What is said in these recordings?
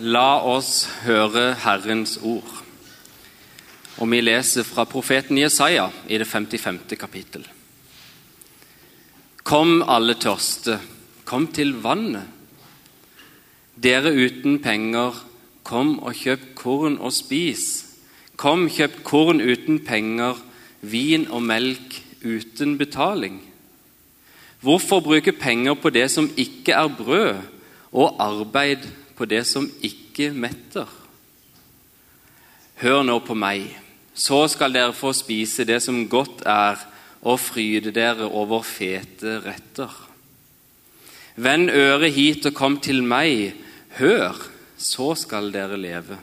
La oss høre Herrens ord. Og vi leser fra profeten Jesaja i det 55. kapittel. Kom, alle tørste, kom til vannet. Dere uten penger, kom og kjøp korn og spis. Kom, kjøp korn uten penger, vin og melk uten betaling. Hvorfor bruke penger på det som ikke er brød, og arbeid på det som ikke metter. Hør nå på meg, så skal dere få spise det som godt er, og fryde dere over fete retter. Vend øret hit og kom til meg, hør, så skal dere leve.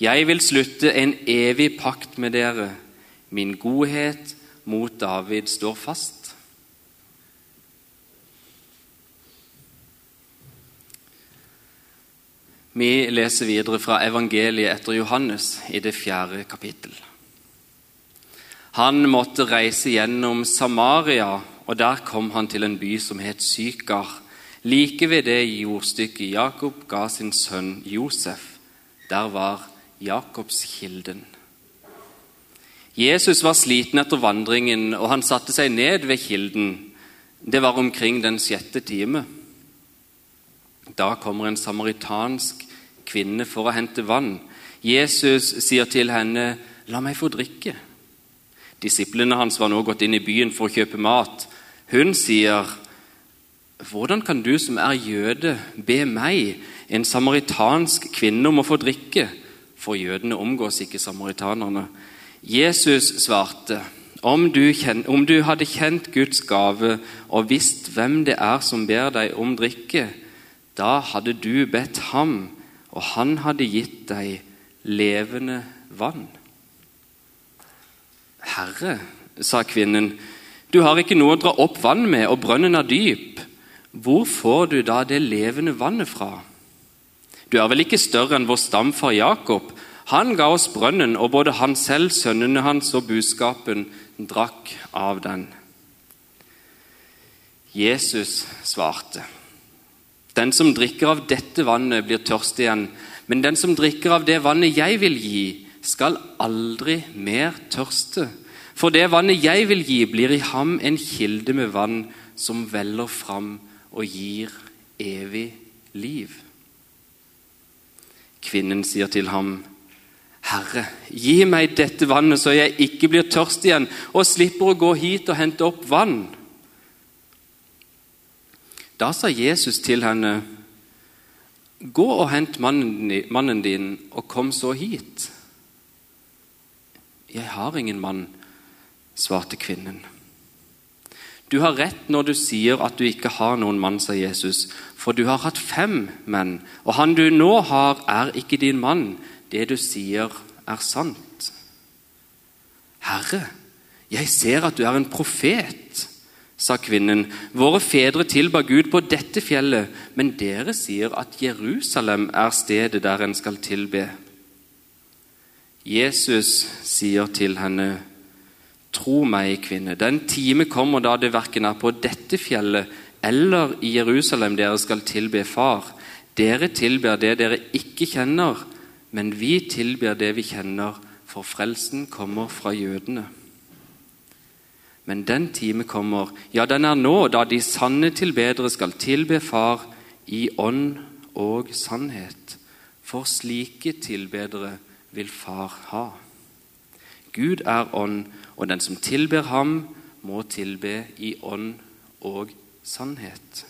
Jeg vil slutte en evig pakt med dere, min godhet mot David står fast. Vi leser videre fra evangeliet etter Johannes i det fjerde kapittel. Han måtte reise gjennom Samaria, og der kom han til en by som het Sykar, like ved det jordstykket Jakob ga sin sønn Josef. Der var Jakobskilden. Jesus var sliten etter vandringen, og han satte seg ned ved kilden. Det var omkring den sjette time. Da kommer en samaritansk kvinne for å hente vann. Jesus sier til henne, 'La meg få drikke'. Disiplene hans var nå gått inn i byen for å kjøpe mat. Hun sier, 'Hvordan kan du som er jøde, be meg, en samaritansk kvinne, om å få drikke?' For jødene omgås ikke samaritanerne. Jesus svarte, om du, om du hadde kjent Guds gave og visst hvem det er som ber deg om drikke, da hadde du bedt ham, og han hadde gitt deg levende vann. Herre, sa kvinnen, du har ikke noe å dra opp vann med, og brønnen er dyp. Hvor får du da det levende vannet fra? Du er vel ikke større enn vår stamfar Jakob? Han ga oss brønnen, og både han selv, sønnene hans og buskapen drakk av den. Jesus svarte. Den som drikker av dette vannet, blir tørst igjen. Men den som drikker av det vannet jeg vil gi, skal aldri mer tørste. For det vannet jeg vil gi, blir i ham en kilde med vann som veller fram og gir evig liv. Kvinnen sier til ham, Herre, gi meg dette vannet så jeg ikke blir tørst igjen og slipper å gå hit og hente opp vann. Da sa Jesus til henne, 'Gå og hent mannen din, og kom så hit.' 'Jeg har ingen mann', svarte kvinnen. 'Du har rett når du sier at du ikke har noen mann', sa Jesus, 'for du har hatt fem menn, og han du nå har, er ikke din mann.' 'Det du sier, er sant.' 'Herre, jeg ser at du er en profet.' Sa kvinnen. Våre fedre tilba Gud på dette fjellet, men dere sier at Jerusalem er stedet der en skal tilbe. Jesus sier til henne, Tro meg, kvinne, den time kommer da det verken er på dette fjellet eller i Jerusalem dere skal tilbe Far. Dere tilber det dere ikke kjenner, men vi tilber det vi kjenner, for frelsen kommer fra jødene. Men den time kommer, ja, den er nå, da de sanne tilbedere skal tilbe Far i ånd og sannhet. For slike tilbedere vil Far ha. Gud er ånd, og den som tilber ham, må tilbe i ånd og sannhet.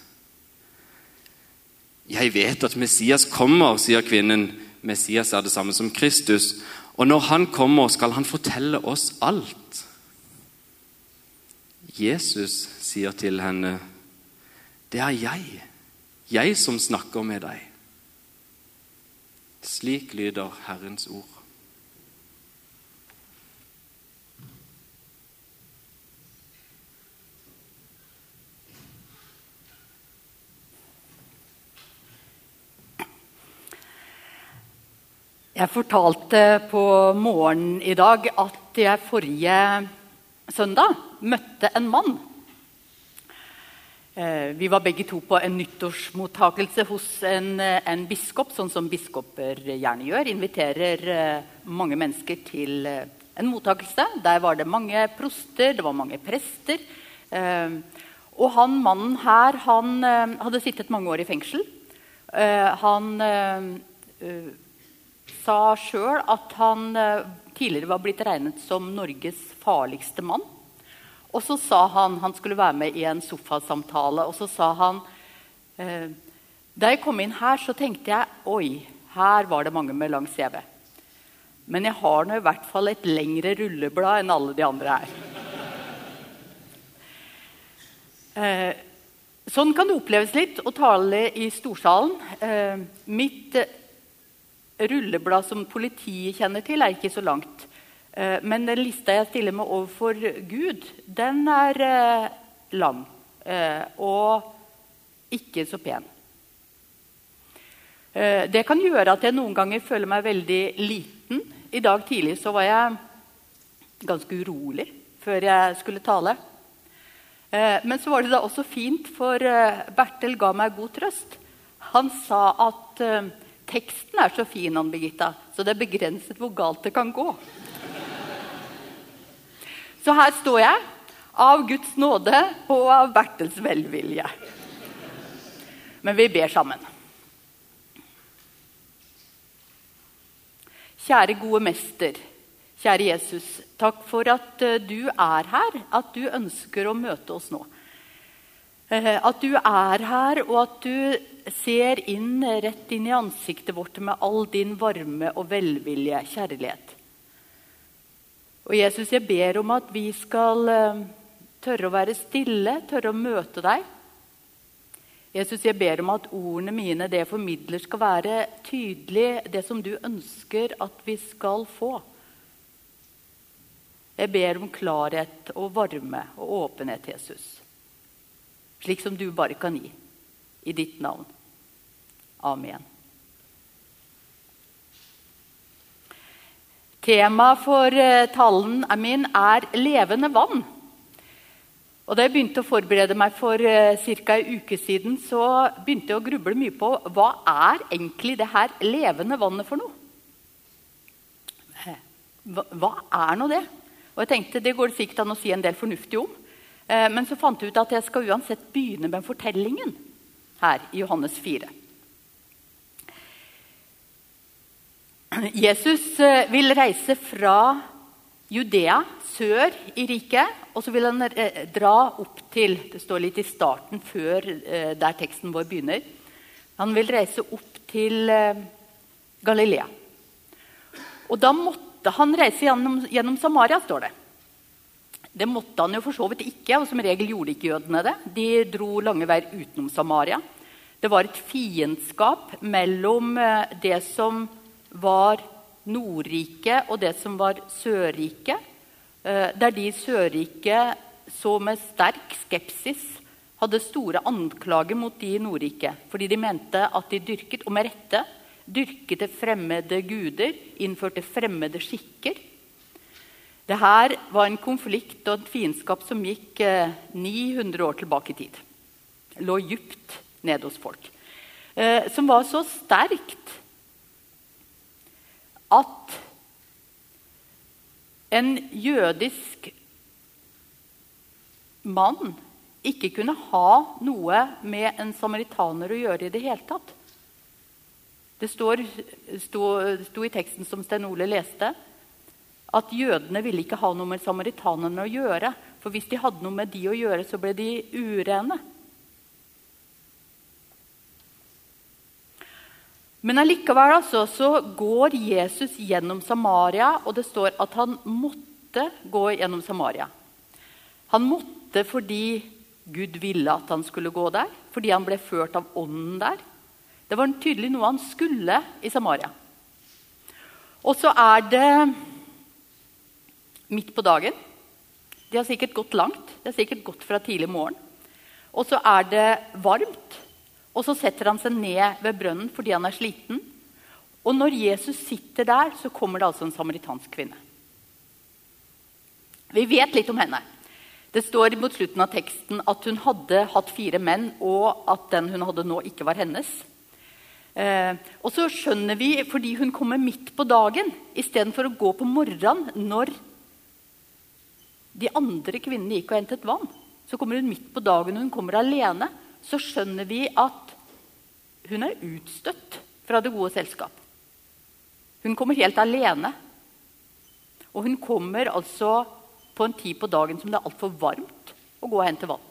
Jeg vet at Messias kommer, sier kvinnen. Messias er det samme som Kristus. Og når han kommer, skal han fortelle oss alt. Jesus sier til henne, 'Det er jeg, jeg som snakker med deg.' Slik lyder Herrens ord. Jeg fortalte på morgenen i dag at jeg forrige søndag møtte en mann. Eh, vi var begge to på en nyttårsmottakelse hos en, eh, en biskop, sånn som biskoper gjerne gjør. Inviterer eh, mange mennesker til en mottakelse. Der var det mange proster, det var mange prester. Og han mannen her han hadde sittet mange år i fengsel. Han sa sjøl at han tidligere var blitt regnet som Norges farligste mann. Og så sa han Han skulle være med i en sofasamtale. Og så sa han eh, Da jeg kom inn her, så tenkte jeg oi, her var det mange med lang CV. Men jeg har nå i hvert fall et lengre rulleblad enn alle de andre her. Eh, sånn kan det oppleves litt å tale i storsalen. Eh, mitt rulleblad som politiet kjenner til, er ikke så langt. Eh, men den lista jeg stiller meg overfor Gud, den er lam lang eh, og ikke så pen. Det kan gjøre at jeg noen ganger føler meg veldig liten. I dag tidlig så var jeg ganske urolig før jeg skulle tale. Men så var det da også fint, for Bertel ga meg god trøst. Han sa at teksten er så fin, Ann Birgitta, så det er begrenset hvor galt det kan gå. Så her står jeg, av Guds nåde og av Bertels velvilje. Men vi ber sammen. Kjære gode mester, kjære Jesus. Takk for at eh, du er her, at du ønsker å møte oss nå. Eh, at du er her, og at du ser inn rett inn i ansiktet vårt med all din varme og velvilje, kjærlighet. Og Jesus, jeg ber om at vi skal eh, tørre å være stille, tørre å møte deg. Jesus, jeg ber om at ordene mine, det jeg formidler, skal være tydelig, det som du ønsker at vi skal få. Jeg ber om klarhet og varme og åpenhet, Jesus. Slik som du bare kan gi. I ditt navn. Amen. Temaet for eh, talen min er levende vann. Og Da jeg begynte å forberede meg for uh, ca. en uke siden, så begynte jeg å gruble mye på hva er egentlig det her levende vannet for noe. Eh, hva er nå det? Og jeg tenkte Det går det sikkert an å si en del fornuftig om. Eh, men så fant jeg ut at jeg skal uansett begynne med fortellingen her i Johannes 4. Jesus eh, vil reise fra Judea, sør i riket, og så vil han eh, dra opp til Det står litt i starten, før der teksten vår begynner. Han vil reise opp til Galilea. Og da måtte han reise gjennom, gjennom Samaria, står det. Det måtte han jo for så vidt ikke, og som regel gjorde ikke jødene det. De dro lange veier utenom Samaria. Det var et fiendskap mellom det som var Nordriket og det som var Sørriket. Eh, der de i Sørriket så med sterk skepsis hadde store anklager mot de i Nordriket. Fordi de mente at de dyrket, og med rette, dyrket fremmede guder, innførte fremmede skikker. Dette var en konflikt og et fiendskap som gikk 900 eh, år tilbake i tid. Lå djupt nede hos folk. Eh, som var så sterkt at en jødisk mann ikke kunne ha noe med en samaritaner å gjøre i det hele tatt. Det sto i teksten som Sten Ole leste, at jødene ville ikke ha noe med samaritanerne å gjøre. For hvis de hadde noe med de å gjøre, så ble de urene. Men allikevel altså, så går Jesus gjennom Samaria, og det står at han måtte gå gjennom Samaria. Han måtte fordi Gud ville at han skulle gå der, fordi han ble ført av ånden der. Det var tydelig noe han skulle i Samaria. Og så er det midt på dagen. De har sikkert gått langt. De har sikkert gått fra tidlig morgen. Og så er det varmt. Og så setter han seg ned ved brønnen fordi han er sliten. Og når Jesus sitter der, så kommer det altså en samaritansk kvinne. Vi vet litt om henne. Det står mot slutten av teksten at hun hadde hatt fire menn, og at den hun hadde nå, ikke var hennes. Eh, og så skjønner vi, fordi hun kommer midt på dagen istedenfor å gå på morgenen når de andre kvinnene gikk og hentet vann, så kommer hun midt på dagen, hun kommer alene. Så skjønner vi at hun er utstøtt fra det gode selskap. Hun kommer helt alene. Og hun kommer altså på en tid på dagen som det er altfor varmt å gå og hente vann.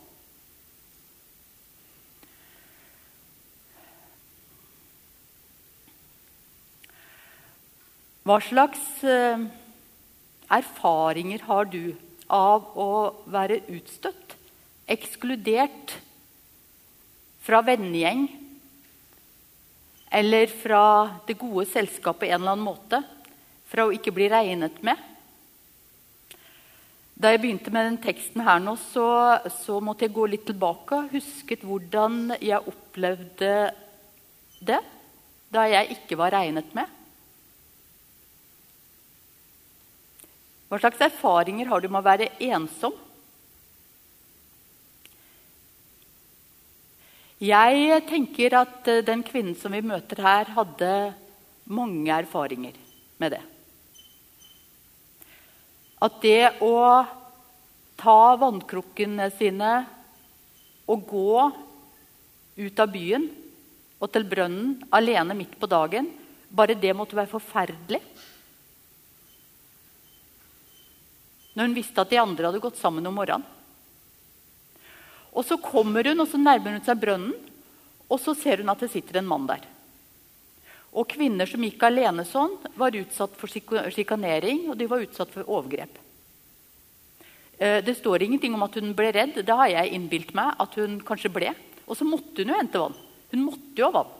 Hva slags eh, erfaringer har du av å være utstøtt, ekskludert fra vennegjeng eller fra det gode selskapet på en eller annen måte? Fra å ikke bli regnet med? Da jeg begynte med den teksten her nå, så, så måtte jeg gå litt tilbake og husket hvordan jeg opplevde det da jeg ikke var regnet med. Hva slags erfaringer har du med å være ensom? Jeg tenker at den kvinnen som vi møter her, hadde mange erfaringer med det. At det å ta vannkrukkene sine og gå ut av byen og til brønnen alene midt på dagen, bare det måtte være forferdelig. Når hun visste at de andre hadde gått sammen om morgenen. Og Så kommer hun og så nærmer hun seg brønnen, og så ser hun at det sitter en mann der. Og kvinner som gikk alene sånn, var utsatt for sjikanering og de var utsatt for overgrep. Eh, det står ingenting om at hun ble redd. Det har jeg innbilt meg at hun kanskje ble. Og så måtte hun jo hente vann. Hun måtte jo ha vann.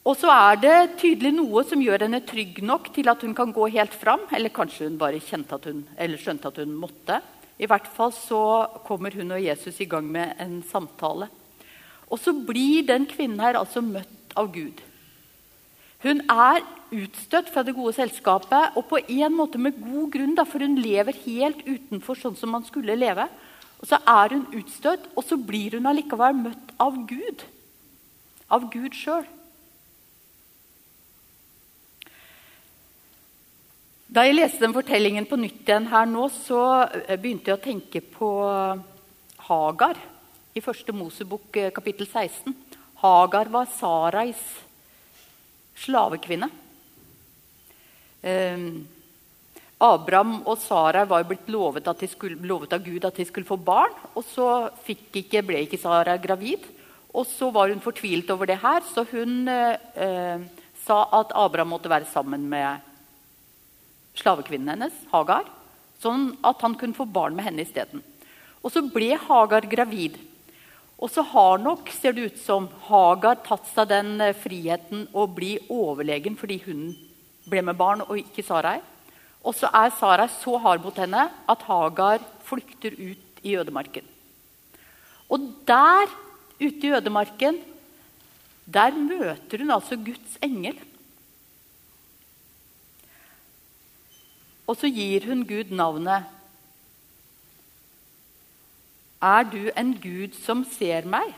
Og så er det tydelig noe som gjør henne trygg nok til at hun kan gå helt fram. Eller kanskje hun bare at hun, eller skjønte at hun måtte. I hvert fall så kommer hun og Jesus i gang med en samtale. Og så blir den kvinnen her altså møtt av Gud. Hun er utstøtt fra det gode selskapet, og på en måte med god grunn, da, for hun lever helt utenfor sånn som man skulle leve. Og Så er hun utstøtt, og så blir hun allikevel møtt av Gud. Av Gud sjøl. Da jeg leste den fortellingen på nytt igjen her nå, så begynte jeg å tenke på Hagar i første Mosebok eh, kapittel 16. Hagar var Sarais slavekvinne. Eh, Abraham og Sarai var blitt lovet, skulle, lovet, av Gud at de skulle få barn. og Så ikke, ble ikke Sarai gravid. Og så var hun fortvilt over det her, så hun eh, sa at Abraham måtte være sammen med slavekvinnen hennes, Hagar, sånn at han kunne få barn med henne isteden. Og så ble Hagar gravid. Og så har nok, ser det ut som, Hagar tatt seg den eh, friheten å bli overlegen fordi hun ble med barn, og ikke Sarai. Og så er Sarai så hard mot henne at Hagar flykter ut i ødemarken. Og der ute i ødemarken der møter hun altså Guds engel. Og så gir hun Gud navnet er du en Gud som ser meg?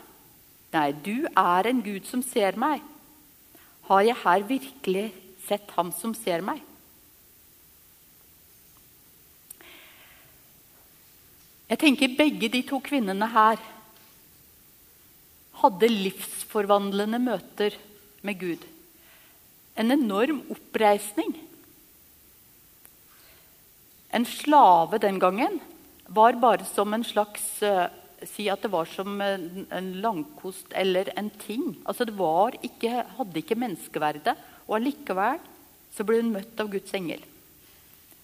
Nei, du er en Gud som ser meg. Har jeg her virkelig sett ham som ser meg? Jeg tenker begge de to kvinnene her hadde livsforvandlende møter med Gud. En enorm oppreisning. En slave den gangen var bare som en slags uh, Si at det var som en langkost eller en ting. Altså Det var ikke, hadde ikke menneskeverdet. Og allikevel så ble hun møtt av Guds engel.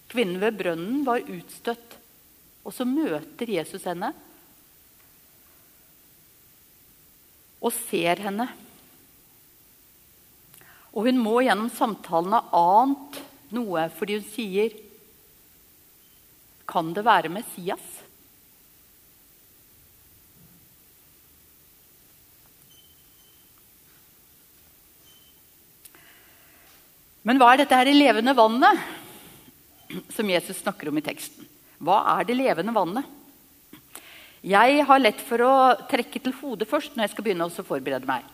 Kvinnen ved brønnen var utstøtt. Og så møter Jesus henne og ser henne. Og hun må gjennom samtalen ha ant noe, fordi hun sier kan det være Messias? Men hva er dette her levende vannet? som Jesus snakker om i teksten. Hva er det levende vannet? Jeg har lett for å trekke til hodet først når jeg skal begynne å forberede meg.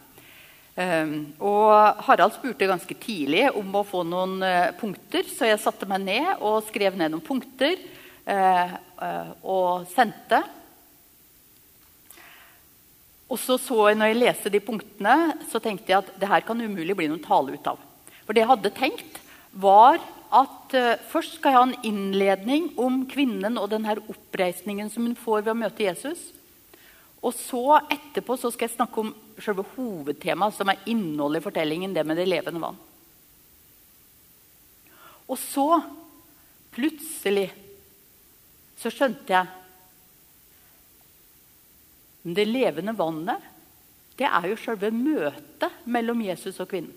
Um, og Harald spurte ganske tidlig om å få noen uh, punkter, så jeg satte meg ned og skrev ned noen punkter og sendte. Og så så jeg, når jeg leste de punktene, så tenkte jeg at det her kan umulig bli noen tale ut av. For det jeg hadde tenkt, var at først skal jeg ha en innledning om kvinnen og den her oppreisningen som hun får ved å møte Jesus. Og så etterpå så skal jeg snakke om selve hovedtemaet, som er innholdet i fortellingen, det med det levende vann. Og så, plutselig, så skjønte jeg Det levende vannet, det er jo selve møtet mellom Jesus og kvinnen.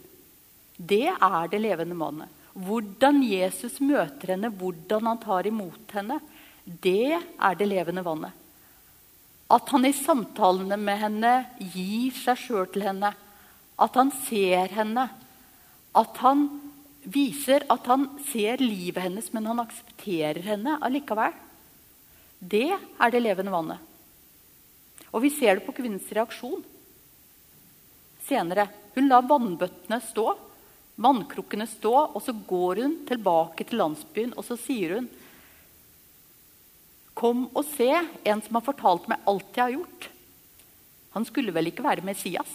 Det er det levende vannet. Hvordan Jesus møter henne, hvordan han tar imot henne, det er det levende vannet. At han i samtalene med henne gir seg sjøl til henne. At han ser henne. At han viser at han ser livet hennes, men han aksepterer henne allikevel. Det er det levende vannet. Og vi ser det på kvinnens reaksjon senere. Hun lar vannbøttene stå, vannkrukkene stå, og så går hun tilbake til landsbyen og så sier hun Kom og se en som har fortalt meg alt jeg har gjort. Han skulle vel ikke være Messias?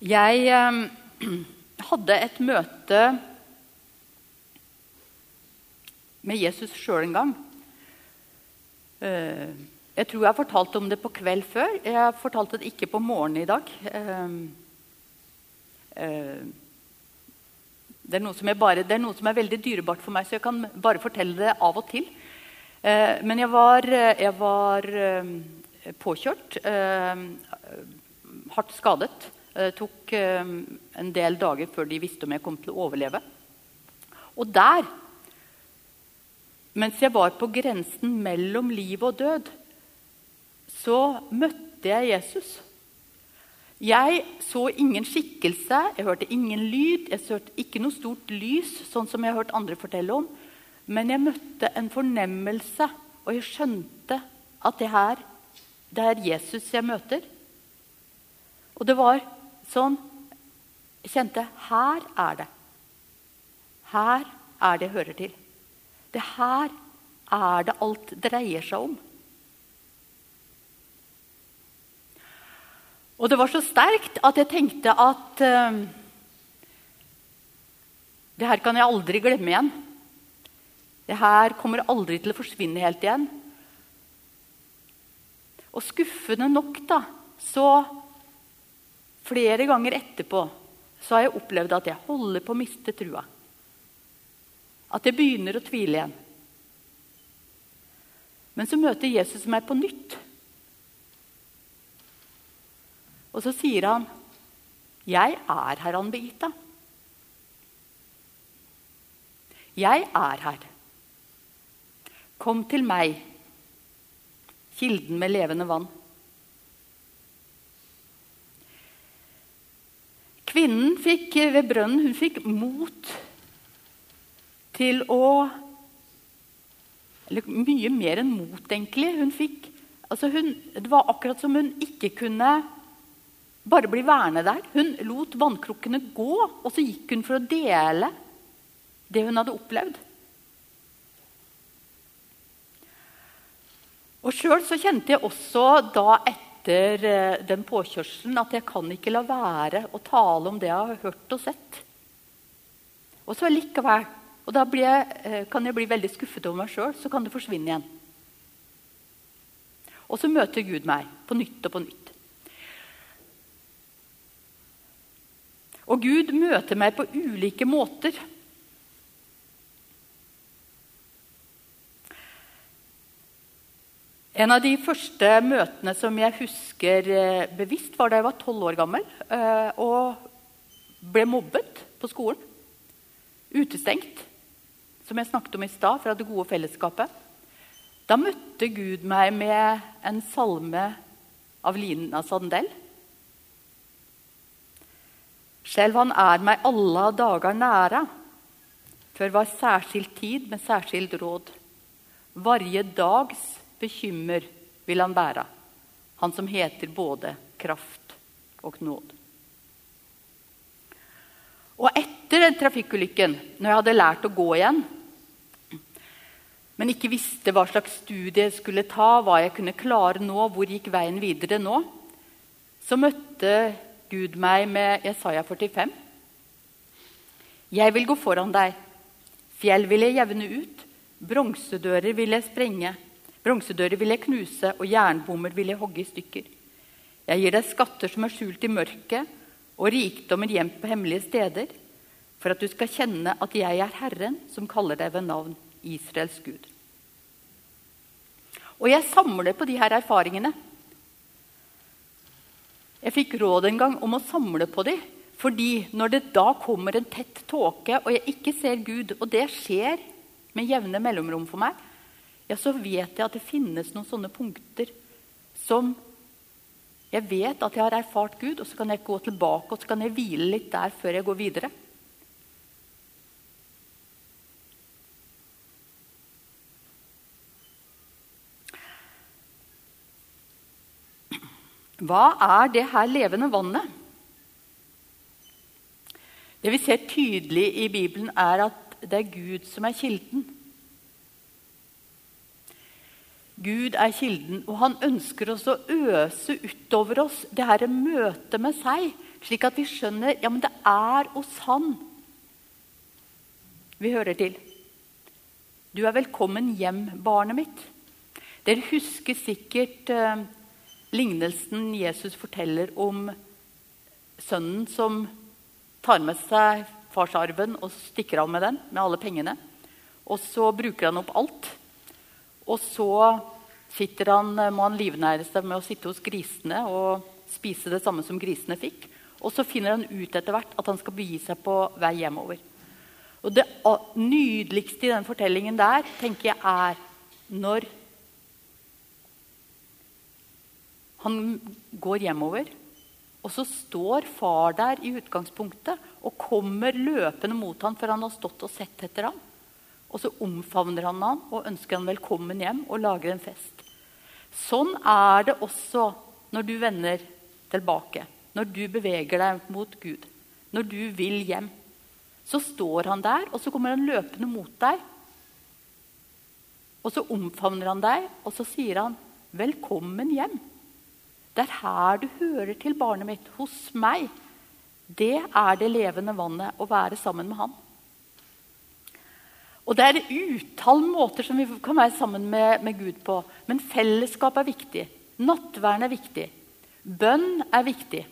Jeg eh, hadde et møte med Jesus sjøl en gang. Eh, jeg tror jeg har fortalt om det på kveld før. Jeg fortalte det ikke på morgenen i dag. Eh, eh det er, bare, det er, noe som er veldig dyrebart for meg, så jeg kan bare fortelle det av og til. Men jeg var, jeg var påkjørt, hardt skadet. Det tok en del dager før de visste om jeg kom til å overleve. Og der, mens jeg var på grensen mellom liv og død, så møtte jeg Jesus. Jeg så ingen skikkelse, jeg hørte ingen lyd, jeg hørte ikke noe stort lys, sånn som jeg har hørt andre fortelle om. Men jeg møtte en fornemmelse, og jeg skjønte at det her det er Jesus jeg møter. Og det var sånn Jeg kjente her er det. Her er det jeg hører til. Det her er det alt dreier seg om. Og det var så sterkt at jeg tenkte at uh, det her kan jeg aldri glemme igjen. Det her kommer aldri til å forsvinne helt igjen. Og skuffende nok, da, så Flere ganger etterpå så har jeg opplevd at jeg holder på å miste trua. At jeg begynner å tvile igjen. Men så møter Jesus meg på nytt. Og så sier han, 'Jeg er her, Ann Birgitta.' Jeg er her. Kom til meg, kilden med levende vann. Kvinnen fikk ved brønnen hun fikk mot til å Eller mye mer enn mot, egentlig. Hun fikk, altså hun, det var akkurat som hun ikke kunne bare bli værende der. Hun lot vannkrukkene gå, og så gikk hun for å dele det hun hadde opplevd. Og Sjøl kjente jeg også da etter eh, den påkjørselen at jeg kan ikke la være å tale om det jeg har hørt og sett. Og så likevel. Og da jeg, eh, kan jeg bli veldig skuffet over meg sjøl. Så kan det forsvinne igjen. Og så møter Gud meg på nytt og på nytt. Og Gud møter meg på ulike måter. En av de første møtene som jeg husker eh, bevisst, var da jeg var tolv år gammel eh, og ble mobbet på skolen. Utestengt, som jeg snakket om i stad, fra det gode fellesskapet. Da møtte Gud meg med en salme av Lina Sandell. Selv han er meg alle dager nære. Før var særskilt tid med særskilt råd. Varje dags bekymmer vil han bære, han som heter både kraft og nåd. Og etter den trafikkulykken, når jeg hadde lært å gå igjen, men ikke visste hva slags studie jeg skulle ta, hva jeg kunne klare nå, hvor gikk veien videre nå, så møtte Gud meg med Jesaja 45. Jeg vil gå foran deg. Fjell vil jeg jevne ut. Bronsedører vil jeg sprenge. Bronsedører vil jeg knuse, og jernbommer vil jeg hogge i stykker. Jeg gir deg skatter som er skjult i mørket, og rikdommer gjemt på hemmelige steder, for at du skal kjenne at jeg er Herren, som kaller deg ved navn, Israels Gud. Og jeg samler på de her erfaringene. Jeg fikk råd en gang om å samle på de, Fordi når det da kommer en tett tåke, og jeg ikke ser Gud, og det skjer med jevne mellomrom for meg, ja, så vet jeg at det finnes noen sånne punkter som jeg vet at jeg har erfart Gud, og så kan jeg gå tilbake og så kan jeg hvile litt der før jeg går videre. Hva er det her levende vannet? Det vi ser tydelig i Bibelen, er at det er Gud som er kilden. Gud er kilden, og han ønsker oss å øse utover oss det dette møtet med seg, slik at vi skjønner ja, men det er hos han vi hører til. Du er velkommen hjem, barnet mitt. Dere husker sikkert eh, lignelsen Jesus forteller om sønnen som tar med seg farsarven og stikker av med den, med alle pengene. Og så bruker han opp alt. Og så han, må han livnære seg med å sitte hos grisene og spise det samme som grisene fikk. Og så finner han ut etter hvert at han skal begi seg på vei hjemover. Og Det nydeligste i den fortellingen der tenker jeg er når Han går hjemover, og så står far der i utgangspunktet og kommer løpende mot ham for han har stått og sett etter ham. Og så omfavner han ham og ønsker han velkommen hjem og lager en fest. Sånn er det også når du vender tilbake, når du beveger deg mot Gud, når du vil hjem. Så står han der, og så kommer han løpende mot deg. Og så omfavner han deg, og så sier han 'velkommen hjem'. Det er her du hører til, barnet mitt. Hos meg. Det er det levende vannet å være sammen med Han. Og Det er utall måter som vi kan være sammen med, med Gud på. Men fellesskap er viktig. Nattvern er viktig. Bønn er viktig.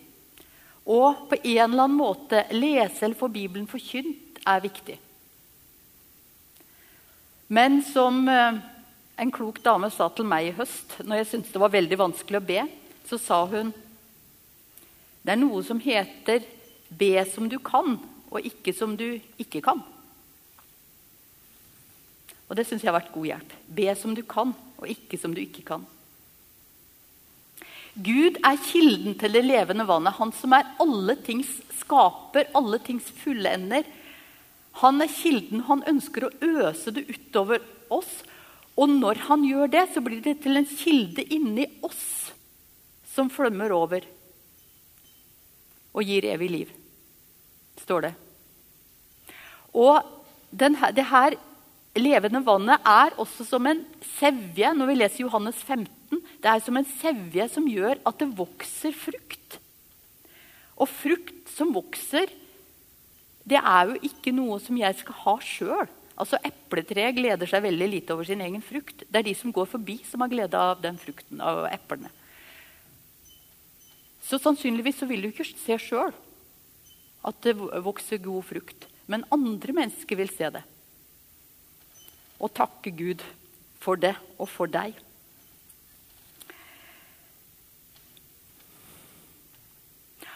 Og på en eller annen måte lese eller få Bibelen forkynt er viktig. Men som eh, en klok dame sa til meg i høst, når jeg syntes det var veldig vanskelig å be så sa hun det er noe som heter 'be som du kan, og ikke som du ikke kan'. Og Det syns jeg har vært god hjelp. Be som du kan, og ikke som du ikke kan. Gud er kilden til det levende vannet. Han som er alle tings skaper, alle tings fullender. Han er kilden. Han ønsker å øse det utover oss. Og når han gjør det, så blir det til en kilde inni oss som flømmer over og gir evig liv, står det. Og denne, det her levende vannet er også som en sevje. Når vi leser Johannes 15, det er som en sevje som gjør at det vokser frukt. Og frukt som vokser, det er jo ikke noe som jeg skal ha sjøl. Altså, Epletreet gleder seg veldig lite over sin egen frukt. Det er de som går forbi, som har glede av den frukten av eplene. Så sannsynligvis så vil du ikke se sjøl at det vokser god frukt. Men andre mennesker vil se det. Og takke Gud for det og for deg.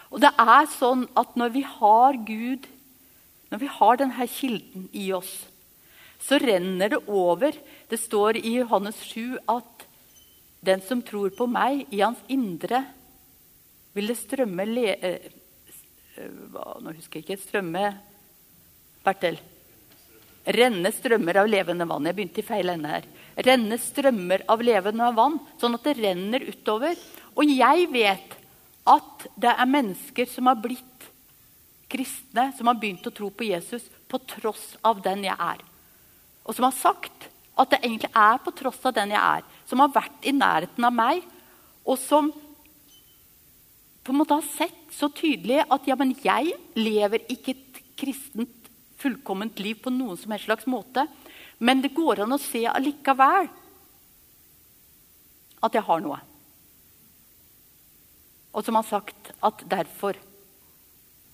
Og det er sånn at når vi har Gud, når vi har denne kilden i oss, så renner det over. Det står i Johannes 7 at den som tror på meg, i hans indre vil det strømme le, eh, eh, Nå husker jeg ikke. Strømme Bertel. Renne strømmer av levende vann. Jeg begynte i feil ende her. Renne strømmer av levende vann, sånn at det renner utover. Og jeg vet at det er mennesker som har blitt kristne, som har begynt å tro på Jesus på tross av den jeg er. Og som har sagt at det egentlig er på tross av den jeg er. Som har vært i nærheten av meg, og som på en måte har sett så tydelig at ja, men jeg lever ikke et kristent, fullkomment liv på noen som helst slags måte. Men det går an å se allikevel at jeg har noe. Og som har sagt at derfor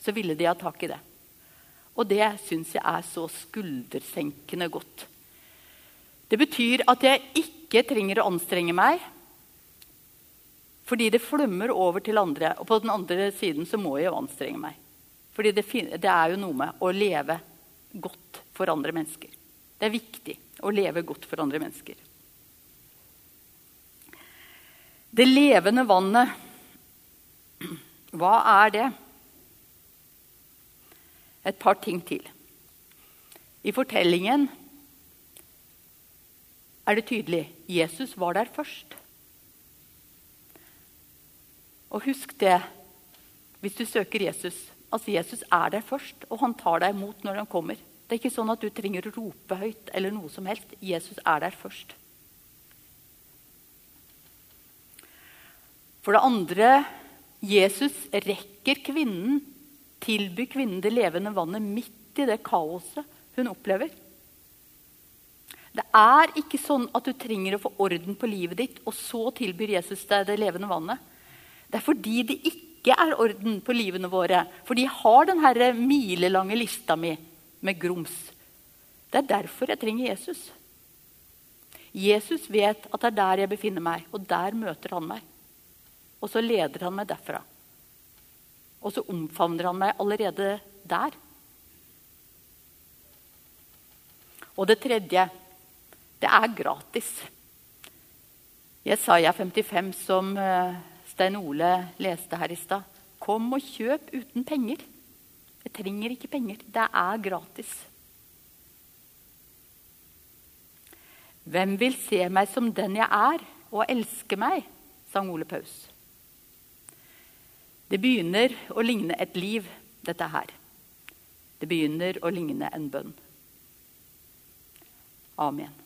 så ville de ha tak i det. Og det syns jeg er så skuldersenkende godt. Det betyr at jeg ikke trenger å anstrenge meg. Fordi det flommer over til andre. Og på den andre siden så må jeg jo anstrenge meg. Fordi det, det, er jo noe med å leve godt for andre mennesker. Det er viktig å leve godt for andre mennesker. Det levende vannet, hva er det? Et par ting til. I fortellingen er det tydelig Jesus var der først. Og husk det hvis du søker Jesus. Altså Jesus er der først, og han tar deg imot når han kommer. Det er ikke sånn at du trenger å rope høyt eller noe som helst. Jesus er der først. For det andre Jesus rekker kvinnen, tilbyr kvinnen det levende vannet midt i det kaoset hun opplever. Det er ikke sånn at du trenger å få orden på livet ditt, og så tilbyr Jesus deg det levende vannet. Det er fordi det ikke er orden på livene våre. For de har denne milelange lista mi med grums. Det er derfor jeg trenger Jesus. Jesus vet at det er der jeg befinner meg, og der møter han meg. Og så leder han meg derfra. Og så omfavner han meg allerede der. Og det tredje det er gratis. Jesaja 55, som eh, Stein Ole leste her i stad. Kom og kjøp uten penger. Jeg trenger ikke penger. Det er gratis. Hvem vil se meg som den jeg er, og elske meg? sang Ole Paus. Det begynner å ligne et liv, dette her. Det begynner å ligne en bønn. Amen.